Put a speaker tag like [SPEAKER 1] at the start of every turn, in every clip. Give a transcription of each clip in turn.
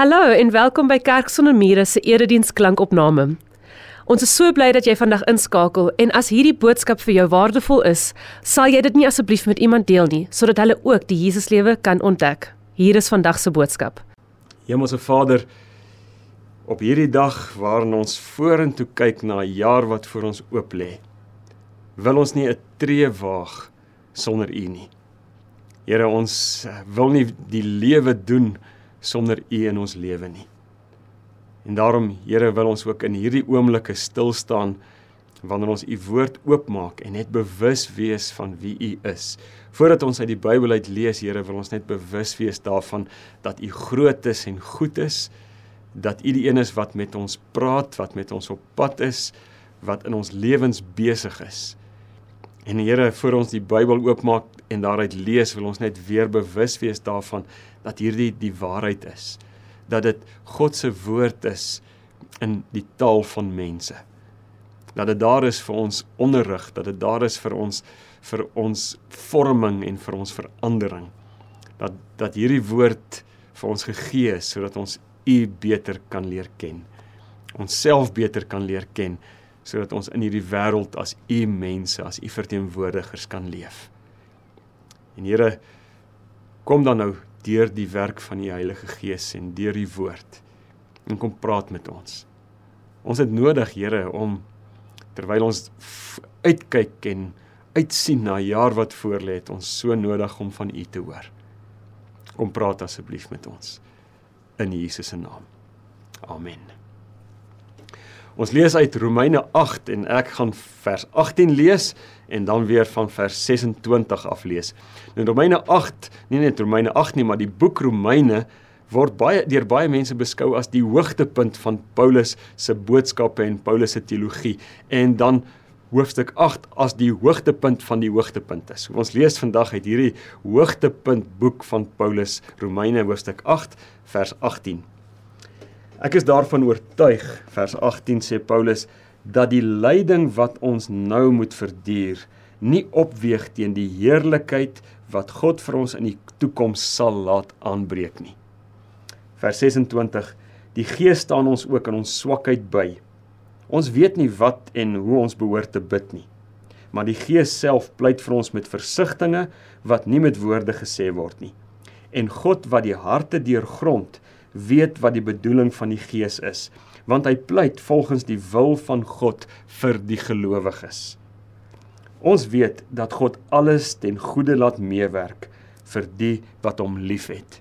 [SPEAKER 1] Hallo en welkom by Kerk sonder mure se erediens klankopname. Ons is so bly dat jy vandag inskakel en as hierdie boodskap vir jou waardevol is, sal jy dit nie asseblief met iemand deel nie sodat hulle ook die Jesuslewe kan ontdek. Hier is vandag se boodskap.
[SPEAKER 2] Hemelse Vader, op hierdie dag waarin ons vorentoe kyk na 'n jaar wat voor ons oop lê, wil ons nie 'n tree waag sonder U nie. Here, ons wil nie die lewe doen sonder U in ons lewe nie. En daarom, Here, wil ons ook in hierdie oomblikke stil staan wanneer ons U woord oopmaak en net bewus wees van wie U is. Voordat ons uit die Bybel uit lees, Here, wil ons net bewus wees daarvan dat U groot is en goed is, dat U die een is wat met ons praat, wat met ons op pad is, wat in ons lewens besig is. En Here, voor ons die Bybel oopmaak en daaruit lees, wil ons net weer bewus wees daarvan dat hierdie die waarheid is dat dit God se woord is in die taal van mense. Dat dit daar is vir ons onderrig, dat dit daar is vir ons vir ons vorming en vir ons verandering. Dat dat hierdie woord vir ons gegee is sodat ons U beter kan leer ken. Ons self beter kan leer ken sodat ons in hierdie wêreld as U mense, as U verteenwoordigers kan leef. En Here, kom dan nou deur die werk van die Heilige Gees en deur die woord en kom praat met ons. Ons het nodig, Here, om terwyl ons uitkyk en uitsien na jaar wat voorlê, het ons so nodig om van U te hoor. Kom praat asseblief met ons in Jesus se naam. Amen. Ons lees uit Romeine 8 en ek gaan vers 18 lees en dan weer van vers 26 af lees. Nou Romeine 8, nie net Romeine 8 nie, maar die boek Romeine word baie deur baie mense beskou as die hoogtepunt van Paulus se boodskappe en Paulus se teologie en dan hoofstuk 8 as die hoogtepunt van die hoogtepunte. So ons lees vandag uit hierdie hoogtepunt boek van Paulus Romeine hoofstuk 8 vers 18. Ek is daarvan oortuig vers 18 sê Paulus dat die lyding wat ons nou moet verduur nie opweeg teen die heerlikheid wat God vir ons in die toekoms sal laat aanbreek nie. Vers 26 Die Gees staan ons ook in ons swakheid by. Ons weet nie wat en hoe ons behoort te bid nie. Maar die Gees self pleit vir ons met versigtings wat nie met woorde gesê word nie. En God wat die harte deurgrond, weet wat die bedoeling van die Gees is want hy pleit volgens die wil van God vir die gelowiges. Ons weet dat God alles ten goeie laat meewerk vir die wat hom liefhet.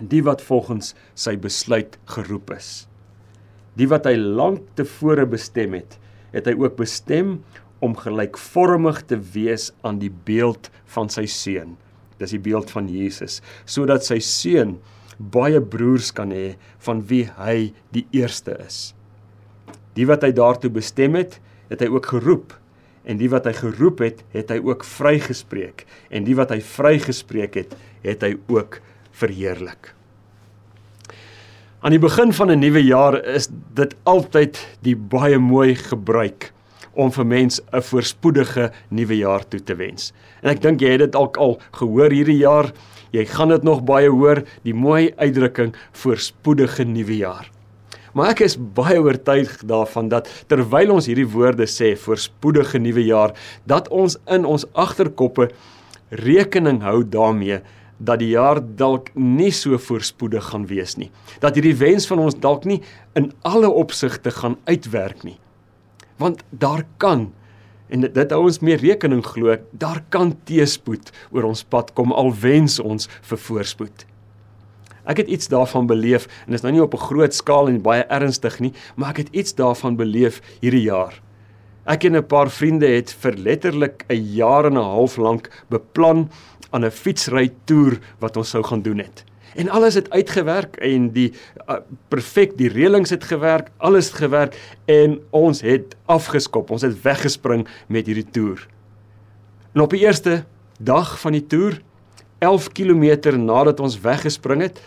[SPEAKER 2] Die wat volgens sy besluit geroep is. Die wat hy lank tevore bestem het, het hy ook bestem om gelykvormig te wees aan die beeld van sy seun. Dis die beeld van Jesus, sodat sy seun baie broers kan hê van wie hy die eerste is. Die wat hy daartoe bestem het, het hy ook geroep en die wat hy geroep het, het hy ook vrygespreek en die wat hy vrygespreek het, het hy ook verheerlik. Aan die begin van 'n nuwe jaar is dit altyd die baie mooi gebruik om vir mens 'n voorspoedige nuwe jaar toe te wens. En ek dink jy het dit dalk al gehoor hierdie jaar Jy gaan dit nog baie hoor, die mooi uitdrukking voorspoedige nuwe jaar. Maar ek is baie oortuig daarvan dat terwyl ons hierdie woorde sê voorspoedige nuwe jaar, dat ons in ons agterkoppe rekening hou daarmee dat die jaar dalk nie so voorspoedig gaan wees nie. Dat hierdie wens van ons dalk nie in alle opsigte gaan uitwerk nie. Want daar kan En dit, dit hou ons meer rekening glo, daar kan teëspoed oor ons pad kom al wens ons vir voorspoed. Ek het iets daarvan beleef en dit is nou nie op 'n groot skaal en baie ernstig nie, maar ek het iets daarvan beleef hierdie jaar. Ek en 'n paar vriende het vir letterlik 'n jaar en 'n half lank beplan aan 'n fietsry toer wat ons sou gaan doen het en alles het uitgewerk en die uh, perfek die reëlings het gewerk, alles het gewerk en ons het afgeskop. Ons het weggespring met hierdie toer. En op die eerste dag van die toer, 11 km nadat ons weggespring het,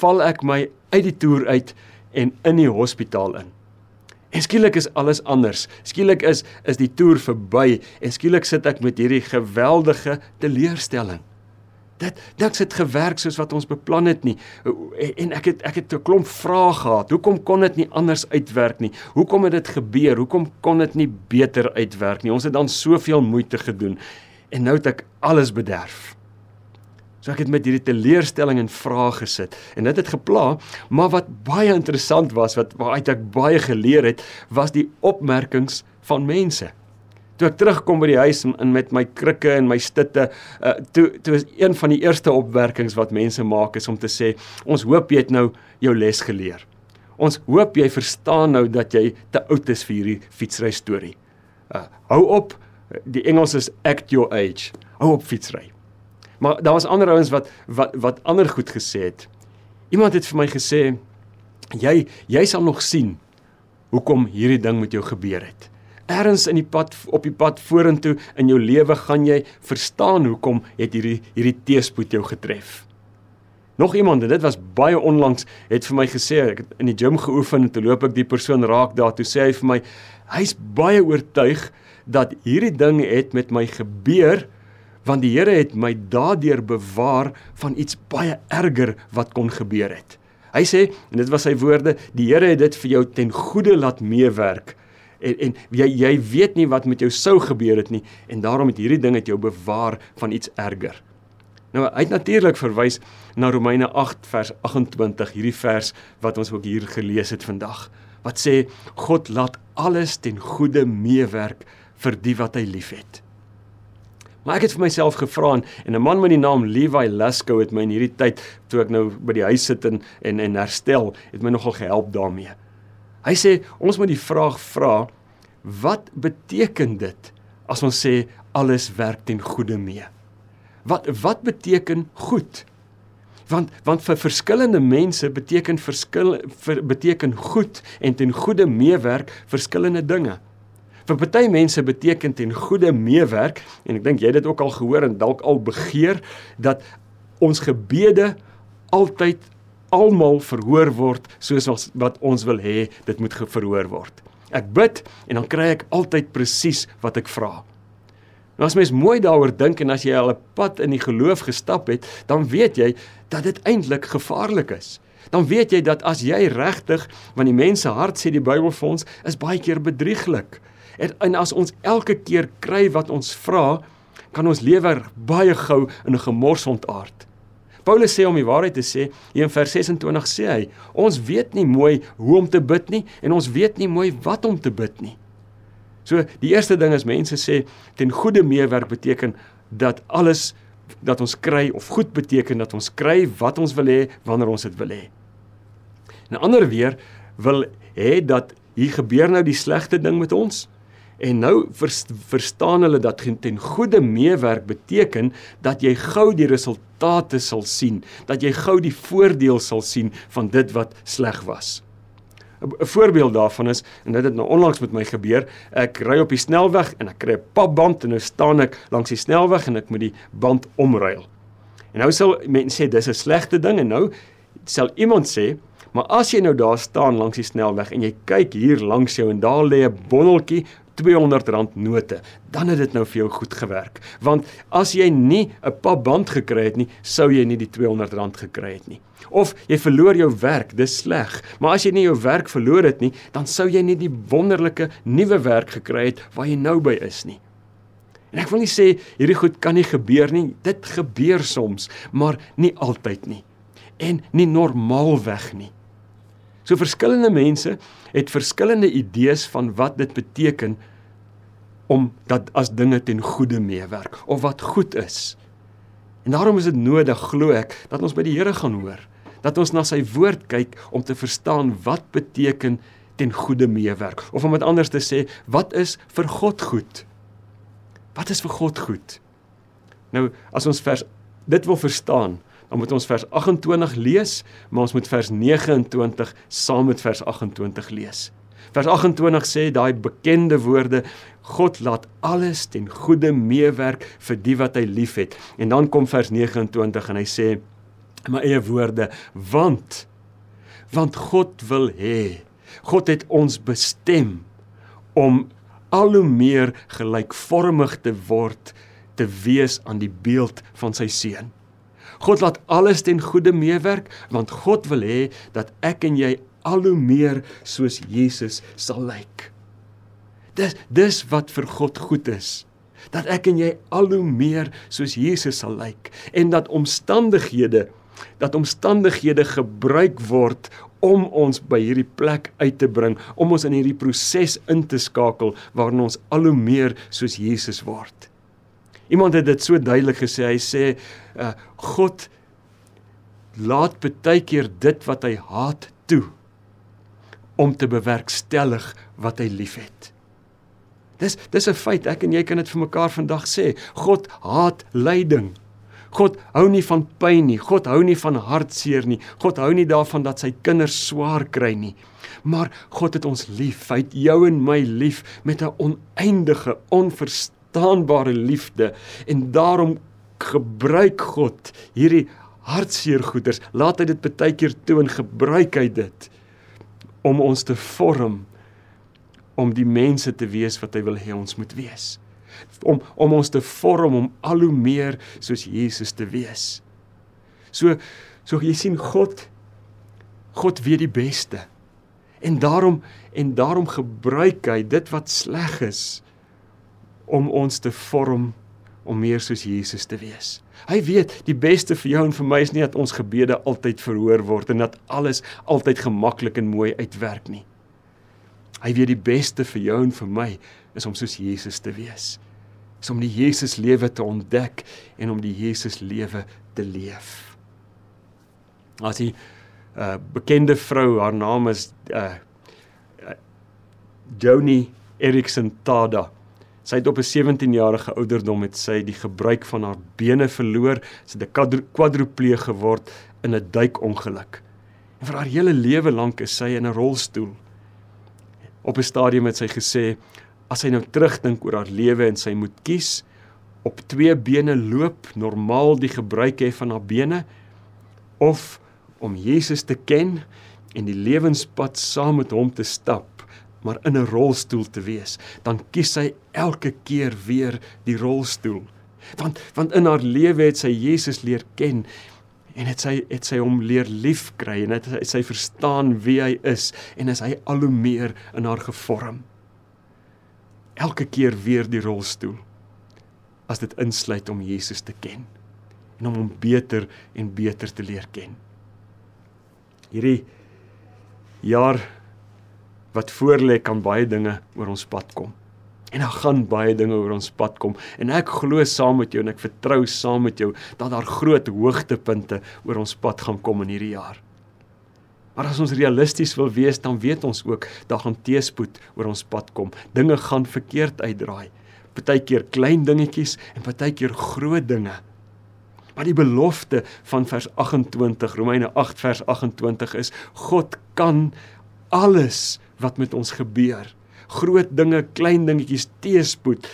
[SPEAKER 2] val ek my uit die toer uit en in die hospitaal in. En skielik is alles anders. Skielik is is die toer verby en skielik sit ek met hierdie geweldige teleurstelling. Dit niks het gewerk soos wat ons beplan het nie. En ek het ek het 'n klomp vrae gehad. Hoekom kon dit nie anders uitwerk nie? Hoekom het dit gebeur? Hoekom kon dit nie beter uitwerk nie? Ons het dan soveel moeite gedoen en nou het ek alles bederf. So ek het met hierdie teleurstelling en vrae gesit en dit het gepla, maar wat baie interessant was wat waaruit ek baie geleer het, was die opmerkings van mense. Toe ek terugkom by die huis en met my krikke en my stitte, uh, toe toe is een van die eerste opwerkings wat mense maak is om te sê, ons hoop jy het nou jou les geleer. Ons hoop jy verstaan nou dat jy te oud is vir hierdie fietsry storie. Uh, hou op, die Engels is act your age. Hou op fietsry. Maar daar was ander ouens wat wat wat ander goed gesê het. Iemand het vir my gesê jy jy sal nog sien hoekom hierdie ding met jou gebeur het. Ergens in die pad op die pad vorentoe in jou lewe gaan jy verstaan hoekom het hierdie hierdie teëspoed jou getref. Nog iemand, dit was baie onlangs, het vir my gesê ek het in die gym geoefen en toe loop ek die persoon raak daar toe sê hy vir my hy's baie oortuig dat hierdie ding het met my gebeur want die Here het my daardeur bewaar van iets baie erger wat kon gebeur het. Hy sê en dit was sy woorde, die Here het dit vir jou ten goeie laat meewerk en en jy jy weet nie wat met jou sou gebeur het nie en daarom het hierdie ding het jou bewaar van iets erger. Nou hy het natuurlik verwys na Romeine 8 vers 28 hierdie vers wat ons ook hier gelees het vandag wat sê God laat alles ten goeie meewerk vir die wat hy liefhet. Maar ek het vir myself gevra en 'n man met die naam Levi Lasco het my in hierdie tyd toe ek nou by die huis sit en en, en herstel, het my nogal gehelp daarmee. Hy sê ons moet die vraag vra wat beteken dit as ons sê alles werk ten goeie mee? Wat wat beteken goed? Want want vir verskillende mense beteken verskil vir, beteken goed en ten goeie meewerk verskillende dinge. Vir party mense beteken ten goeie meewerk en ek dink jy het dit ook al gehoor en dalk al begeer dat ons gebede altyd almal verhoor word soos wat ons wil hê dit moet verhoor word. Ek bid en dan kry ek altyd presies wat ek vra. Nou as mens mooi daaroor dink en as jy al 'n pad in die geloof gestap het, dan weet jy dat dit eintlik gevaarlik is. Dan weet jy dat as jy regtig, want die mense hart sê die Bybel vir ons, is baie keer bedrieglik. En, en as ons elke keer kry wat ons vra, kan ons lewe baie gou in 'n gemors ontaard. Paulus sê om die waarheid te sê, hier in vers 26 sê hy, ons weet nie mooi hoe om te bid nie en ons weet nie mooi wat om te bid nie. So die eerste ding is mense sê ten goeie meewerk beteken dat alles dat ons kry of goed beteken dat ons kry wat ons wil hê wanneer ons dit wil hê. 'n Ander weer wil hê dat hier gebeur nou die slegte ding met ons. En nou verstaan hulle dat ten goeie meewerk beteken dat jy gou die resultate sal sien, dat jy gou die voordeel sal sien van dit wat sleg was. 'n Voorbeeld daarvan is en dit het nou onlangs met my gebeur. Ek ry op die snelweg en ek kry 'n papband en nou staan ek langs die snelweg en ek moet die band omruil. En nou sal mense sê dis 'n slegte ding en nou sal iemand sê Maar as jy nou daar staan langs die snelweg en jy kyk hier langs jou en daar lê 'n bonneltjie R200 note, dan het dit nou vir jou goed gewerk. Want as jy nie 'n pap band gekry het nie, sou jy nie die R200 gekry het nie. Of jy verloor jou werk, dis sleg. Maar as jy nie jou werk verloor het nie, dan sou jy nie die wonderlike nuwe werk gekry het waar jy nou by is nie. En ek wil nie sê hierdie goed kan nie gebeur nie. Dit gebeur soms, maar nie altyd nie. En nie normaalweg nie. So verskillende mense het verskillende idees van wat dit beteken om dat as dinge ten goeie meewerk of wat goed is. En daarom is dit nodig glo ek dat ons by die Here gaan hoor, dat ons na sy woord kyk om te verstaan wat beteken ten goeie meewerk of om dit anders te sê, wat is vir God goed? Wat is vir God goed? Nou as ons vers dit wil verstaan, dan moet ons vers 28 lees, maar ons moet vers 29 saam met vers 28 lees. Vers 28 sê daai bekende woorde: God laat alles ten goeie meewerk vir die wat hy liefhet. En dan kom vers 29 en hy sê my eie woorde: want want God wil hê. God het ons bestem om al hoe meer gelykvormig te word te wees aan die beeld van sy seun. God laat alles ten goeie meewerk want God wil hê dat ek en jy al hoe meer soos Jesus sal lyk. Dis dis wat vir God goed is. Dat ek en jy al hoe meer soos Jesus sal lyk en dat omstandighede dat omstandighede gebruik word om ons by hierdie plek uit te bring, om ons in hierdie proses in te skakel waarin ons al hoe meer soos Jesus word. Iemand het dit so duidelik gesê, hy sê uh, God laat baie keer dit wat hy haat toe om te bewerkstellig wat hy liefhet. Dis dis 'n feit. Ek en jy kan dit vir mekaar vandag sê. God haat lyding. God hou nie van pyn nie. God hou nie van hartseer nie. God hou nie daarvan dat sy kinders swaar kry nie. Maar God het ons lief. Hy het jou en my lief met 'n oneindige, onverstaanbare liefde en daarom gebruik God hierdie hartseer goeders. Laat hy dit baie keer toe en gebruik hy dit om ons te vorm om die mense te wees wat hy wil hê ons moet wees. Om om ons te vorm om al hoe meer soos Jesus te wees. So so jy sien God God weet die beste. En daarom en daarom gebruik hy dit wat sleg is om ons te vorm om meer soos Jesus te wees. Hy weet die beste vir jou en vir my is nie dat ons gebede altyd verhoor word en dat alles altyd gemaklik en mooi uitwerk nie. Hy weet die beste vir jou en vir my is om soos Jesus te wees. Is om die Jesus lewe te ontdek en om die Jesus lewe te leef. As 'n uh, bekende vrou, haar naam is uh, uh Joni Erickson Tada. Sy het op 'n 17-jarige ouderdom met sy die gebruik van haar bene verloor, sy het 'n kwadropleeg geword in 'n duikongeluk. En vir haar hele lewe lank is sy in 'n rolstoel. Op 'n stadium het sy gesê as sy nou terugdink oor haar lewe en sy moet kies op twee bene loop, normaal die gebruik hê van haar bene of om Jesus te ken en die lewenspad saam met hom te stap maar in 'n rolstoel te wees, dan kies sy elke keer weer die rolstoel. Want want in haar lewe het sy Jesus leer ken en het sy het sy hom leer liefkry en het sy verstaan wie hy is en is hy al hoe meer in haar gevorm. Elke keer weer die rolstoel as dit insluit om Jesus te ken en om hom beter en beter te leer ken. Hierdie jaar wat voorlê kan baie dinge oor ons pad kom. En daar gaan baie dinge oor ons pad kom en ek glo saam met jou en ek vertrou saam met jou dat daar groot hoogtepunte oor ons pad gaan kom in hierdie jaar. Maar as ons realisties wil wees, dan weet ons ook daar gaan teëspoed oor ons pad kom. Dinge gaan verkeerd uitdraai. Partykeer klein dingetjies en partykeer groot dinge. Maar die belofte van vers 28 Romeine 8 vers 28 is God kan alles wat met ons gebeur. Groot dinge, klein dingetjies, teëspoed,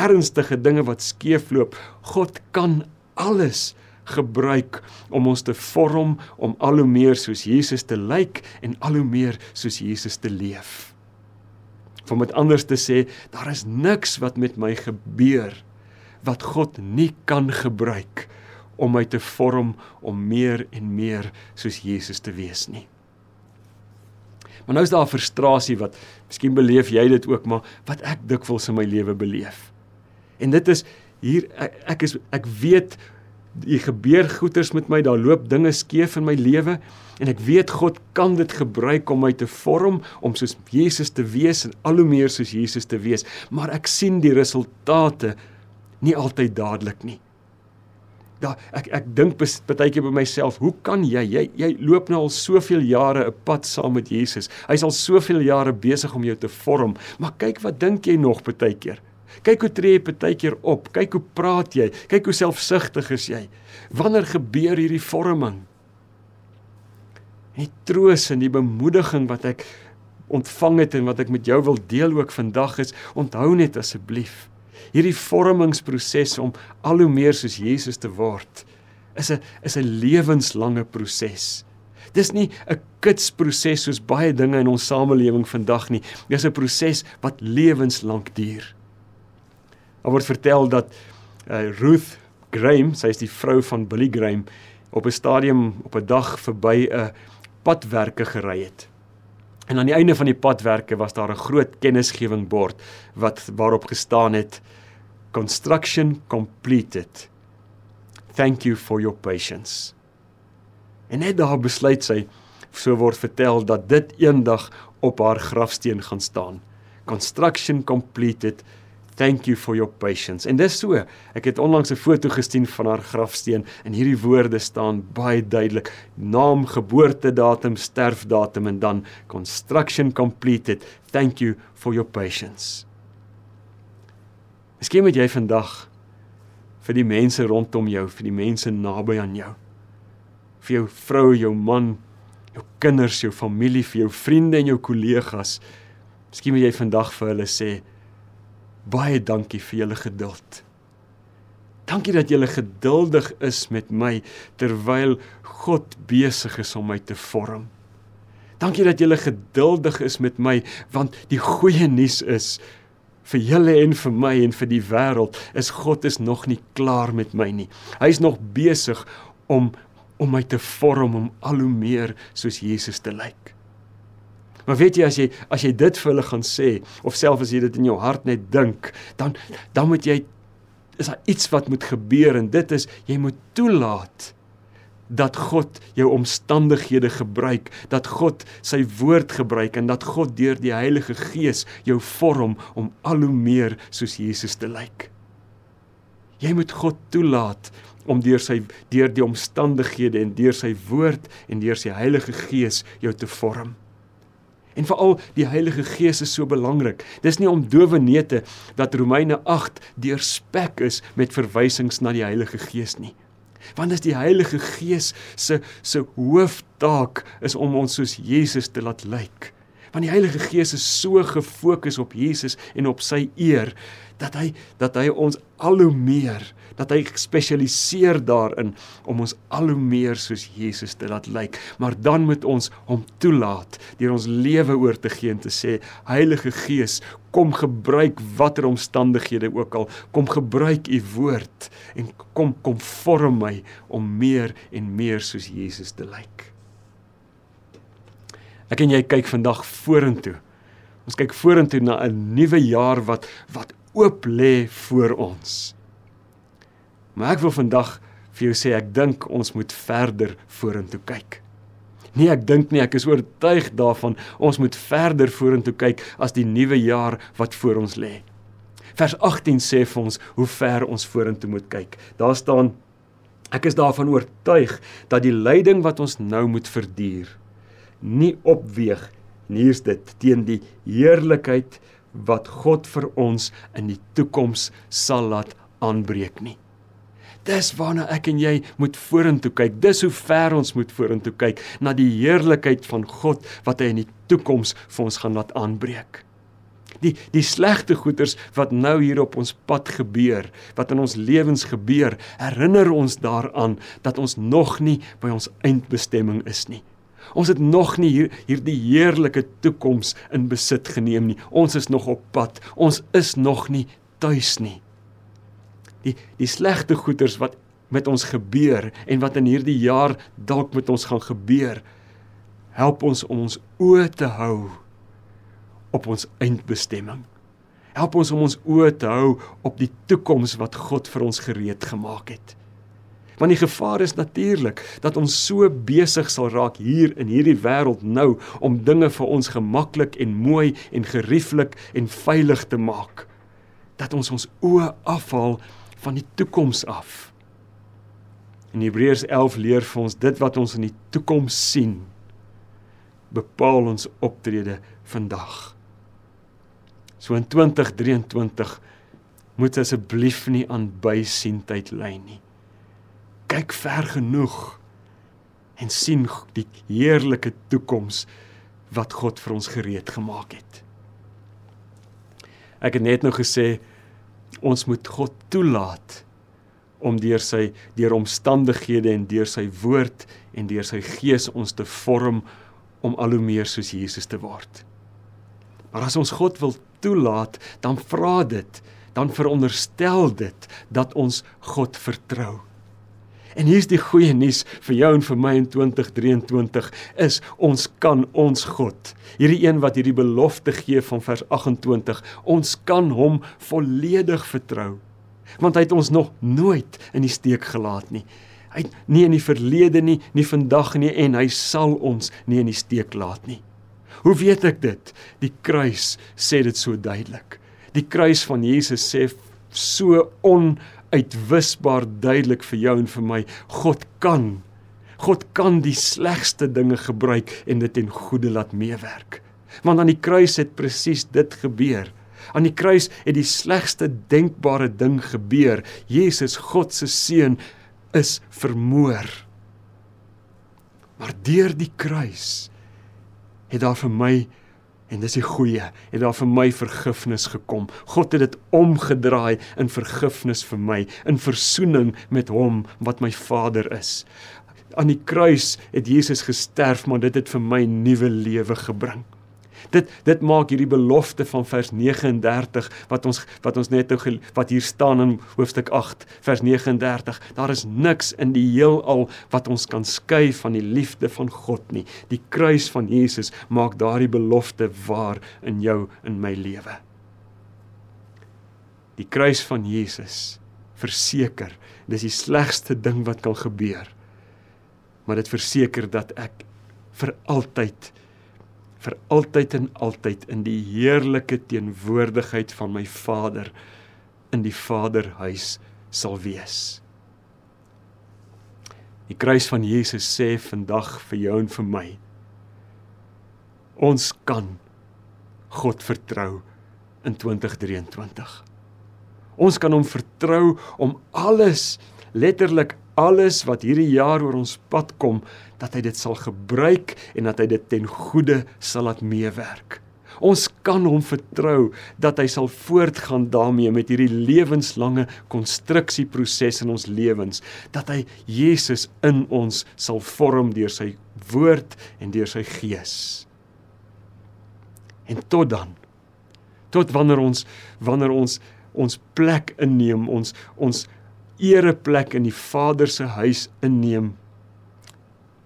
[SPEAKER 2] ernstige dinge wat skeefloop. God kan alles gebruik om ons te vorm om al hoe meer soos Jesus te lyk en al hoe meer soos Jesus te leef. Om met anders te sê, daar is niks wat met my gebeur wat God nie kan gebruik om my te vorm om meer en meer soos Jesus te wees nie. Maar nou is daar 'n frustrasie wat miskien beleef jy dit ook maar wat ek dikwels in my lewe beleef. En dit is hier ek, ek is ek weet die gebeur goeters met my, daar loop dinge skeef in my lewe en ek weet God kan dit gebruik om my te vorm om soos Jesus te wees en al hoe meer soos Jesus te wees, maar ek sien die resultate nie altyd dadelik nie da ek ek dink baie keer by myself, hoe kan jy jy jy loop nou al soveel jare 'n pad saam met Jesus. Hy's al soveel jare besig om jou te vorm, maar kyk wat dink jy nog baie keer? Kyk hoe tree jy baie keer op. Kyk hoe praat jy. Kyk hoe selfsugtig is jy. Wanneer gebeur hierdie vorming? Die troos en die bemoediging wat ek ontvang het en wat ek met jou wil deel ook vandag is, onthou net asseblief hierdie vormingsproses om al hoe meer soos Jesus te word is 'n is 'n lewenslange proses. Dis nie 'n kitsproses soos baie dinge in ons samelewing vandag nie. Dis 'n proses wat lewenslank duur. Daar word vertel dat uh, Ruth Graham, sy is die vrou van Billy Graham, op 'n stadium op 'n dag verby 'n padwerke gery het. En aan die einde van die padwerke was daar 'n groot kennisgewing bord wat waarop gestaan het construction completed. Thank you for your patience. En net daar besluit sy so word vertel dat dit eendag op haar grafsteen gaan staan. Construction completed. Thank you for your patience. En dis so. Ek het onlangs 'n foto gesien van haar grafsteen en hierdie woorde staan baie duidelik: naam, geboortedatum, sterfdatum en dan construction completed. Thank you for your patience. Miskien moet jy vandag vir die mense rondom jou, vir die mense naby aan jou, vir jou vrou, jou man, jou kinders, jou familie, vir jou vriende en jou kollegas, miskien moet jy vandag vir hulle sê baie dankie vir julle geduld. Dankie dat julle geduldig is met my terwyl God besig is om my te vorm. Dankie dat julle geduldig is met my want die goeie nuus is vir julle en vir my en vir die wêreld is God is nog nie klaar met my nie. Hy's nog besig om om my te vorm om al hoe meer soos Jesus te lyk. Maar weet jy as jy as jy dit vir hulle gaan sê of selfs as jy dit in jou hart net dink, dan dan moet jy is daar iets wat moet gebeur en dit is jy moet toelaat dat God jou omstandighede gebruik, dat God sy woord gebruik en dat God deur die Heilige Gees jou vorm om al hoe meer soos Jesus te lyk. Jy moet God toelaat om deur sy deur die omstandighede en deur sy woord en deur sy Heilige Gees jou te vorm. En veral die Heilige Gees is so belangrik. Dis nie om dowe neute dat Romeine 8 deurspek is met verwysings na die Heilige Gees nie want dis die Heilige Gees se se hooftaak is om ons soos Jesus te laat lyk. Want die Heilige Gees is so gefokus op Jesus en op sy eer dat hy dat hy ons al hoe meer dat hy gespesialiseer daarin om ons al hoe meer soos Jesus te laat lyk. Maar dan moet ons hom toelaat deur ons lewe oor te gee en te sê Heilige Gees, kom gebruik watter omstandighede ook al, kom gebruik u woord en kom kom vorm my om meer en meer soos Jesus te lyk. Ek en jy kyk vandag vorentoe. Ons kyk vorentoe na 'n nuwe jaar wat wat oop lê voor ons. Maar ek wil vandag vir jou sê ek dink ons moet verder vorentoe kyk. Nee, ek dink nie ek is oortuig daarvan ons moet verder vorentoe kyk as die nuwe jaar wat voor ons lê. Vers 18 sê vir ons hoe ver ons vorentoe moet kyk. Daar staan ek is daarvan oortuig dat die lyding wat ons nou moet verduur nie opweeg nie hier's dit teen die heerlikheid wat God vir ons in die toekoms sal laat aanbreek nie. Dis waarna ek en jy moet vorentoe kyk. Dis hoe ver ons moet vorentoe kyk na die heerlikheid van God wat hy in die toekoms vir ons gaan laat aanbreek. Die die slegte goeters wat nou hier op ons pad gebeur, wat in ons lewens gebeur, herinner ons daaraan dat ons nog nie by ons eindbestemming is nie. Ons het nog nie hier hierdie heerlike toekoms in besit geneem nie. Ons is nog op pad. Ons is nog nie tuis nie. Die die slegte goeters wat met ons gebeur en wat in hierdie jaar dalk met ons gaan gebeur, help ons om ons oë te hou op ons eindbestemming. Help ons om ons oë te hou op die toekoms wat God vir ons gereed gemaak het. Want die gevaar is natuurlik dat ons so besig sal raak hier in hierdie wêreld nou om dinge vir ons gemaklik en mooi en gerieflik en veilig te maak dat ons ons oë afhaal van die toekoms af. In Hebreërs 11 leer vir ons dit wat ons in die toekoms sien bepaal ons optrede vandag. So in 2023 moet asseblief nie aan bysientheid lei nie kyk ver genoeg en sien die heerlike toekoms wat God vir ons gereed gemaak het. Ek het net nou gesê ons moet God toelaat om deur sy deur omstandighede en deur sy woord en deur sy gees ons te vorm om al hoe meer soos Jesus te word. Maar as ons God wil toelaat, dan vra dit dan veronderstel dit dat ons God vertrou. En hier's die goeie nuus vir jou en vir my in 2023 is ons kan ons God. Hierdie een wat hierdie belofte gee van vers 28, ons kan hom volledig vertrou. Want hy het ons nog nooit in die steek gelaat nie. Hy nie in die verlede nie, nie vandag nie en hy sal ons nie in die steek laat nie. Hoe weet ek dit? Die kruis sê dit so duidelik. Die kruis van Jesus sê so on uitwisbaar duidelik vir jou en vir my. God kan. God kan die slegste dinge gebruik en dit ten goeie laat meewerk. Want aan die kruis het presies dit gebeur. Aan die kruis het die slegste denkbare ding gebeur. Jesus, God se seun, is vermoor. Maar deur die kruis het daar vir my En dis die goeie, het daar vir my vergifnis gekom. God het dit omgedraai in vergifnis vir my, in verzoening met hom wat my Vader is. Aan die kruis het Jesus gesterf, maar dit het vir my nuwe lewe gebring. Dit dit maak hierdie belofte van vers 39 wat ons wat ons net nou wat hier staan in hoofstuk 8 vers 39. Daar is niks in die heelal wat ons kan skei van die liefde van God nie. Die kruis van Jesus maak daardie belofte waar in jou in my lewe. Die kruis van Jesus verseker, dis die slegste ding wat kan gebeur. Maar dit verseker dat ek vir altyd vir altyd en altyd in die heerlike teenwoordigheid van my Vader in die Vaderhuis sal wees. Die kruis van Jesus sê vandag vir jou en vir my ons kan God vertrou in 2023. Ons kan hom vertrou om alles letterlik alles wat hierdie jaar oor ons pad kom, dat hy dit sal gebruik en dat hy dit ten goeie sal laat meewerk. Ons kan hom vertrou dat hy sal voortgaan daarmee met hierdie lewenslange konstruksieproses in ons lewens, dat hy Jesus in ons sal vorm deur sy woord en deur sy gees. En tot dan tot wanneer ons wanneer ons ons plek inneem ons ons ereplek in die Vader se huis inneem.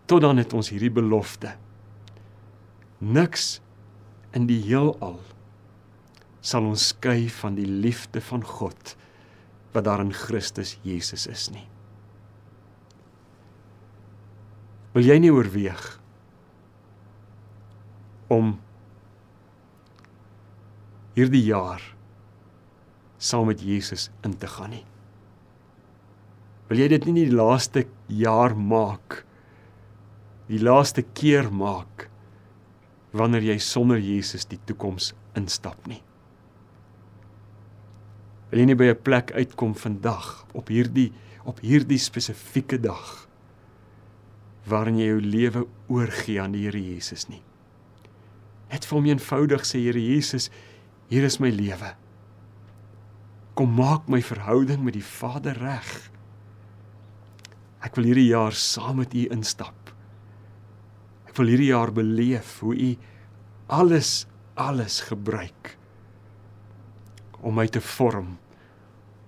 [SPEAKER 2] Tot dan het ons hierdie belofte. Niks in die heelal sal ons skei van die liefde van God wat daar in Christus Jesus is nie. Wil jy nie oorweeg om hierdie jaar saam met Jesus in te gaan nie? Wil jy dit nie die laaste jaar maak? Die laaste keer maak wanneer jy sonder Jesus die toekoms instap nie. Wil jy nie by 'n plek uitkom vandag op hierdie op hierdie spesifieke dag waarin jy jou lewe oorgee aan die Here Jesus nie. Net vir hom eenvoudig sê Here Jesus, hier is my lewe. Kom maak my verhouding met die Vader reg. Ek wil hierdie jaar saam met u instap. Ek wil hierdie jaar beleef hoe u alles alles gebruik om my te vorm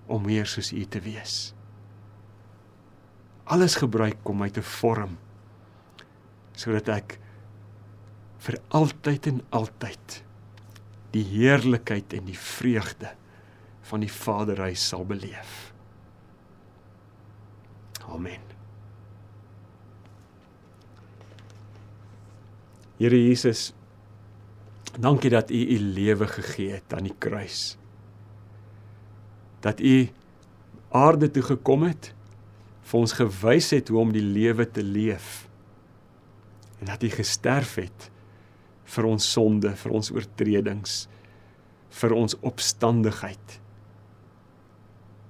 [SPEAKER 2] om meer soos u te wees. Alles gebruik om my te vorm sodat ek vir altyd en altyd die heerlikheid en die vreugde van die Vaderhuis sal beleef. Amen. Here Jesus, dankie dat U U lewe gegee het aan die kruis. Dat U aarde toe gekom het, vir ons gewys het hoe om die lewe te leef. En dat U gesterf het vir ons sonde, vir ons oortredings, vir ons opstandigheid.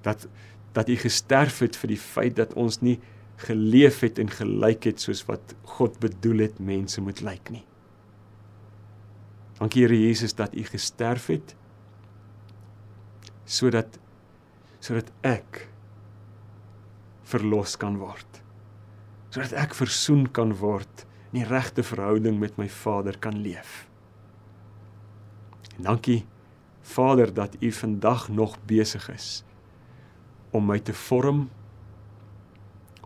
[SPEAKER 2] Dat dat U gesterf het vir die feit dat ons nie geleef het en gelyk het soos wat God bedoel het mense moet lyk nie. Dankie Here Jesus dat U gesterf het sodat sodat ek verlos kan word. Sodat ek versoen kan word en die regte verhouding met my Vader kan leef. En dankie Vader dat U vandag nog besig is om my te vorm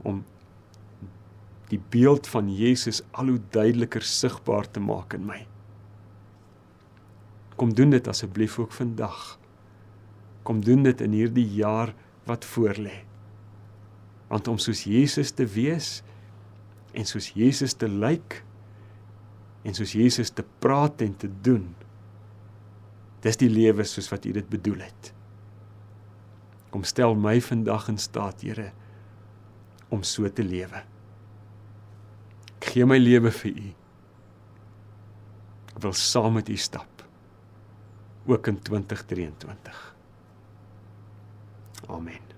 [SPEAKER 2] om die beeld van Jesus al hoe duideliker sigbaar te maak in my. Kom doen dit asseblief ook vandag. Kom doen dit in hierdie jaar wat voorlê. Want om soos Jesus te wees en soos Jesus te lyk en soos Jesus te praat en te doen. Dis die lewe soos wat U dit bedoel het. Kom stel my vandag in staat, Here, om so te lewe. Ek gee my lewe vir U. Ek wil saam met U stap ook in 2023. Amen.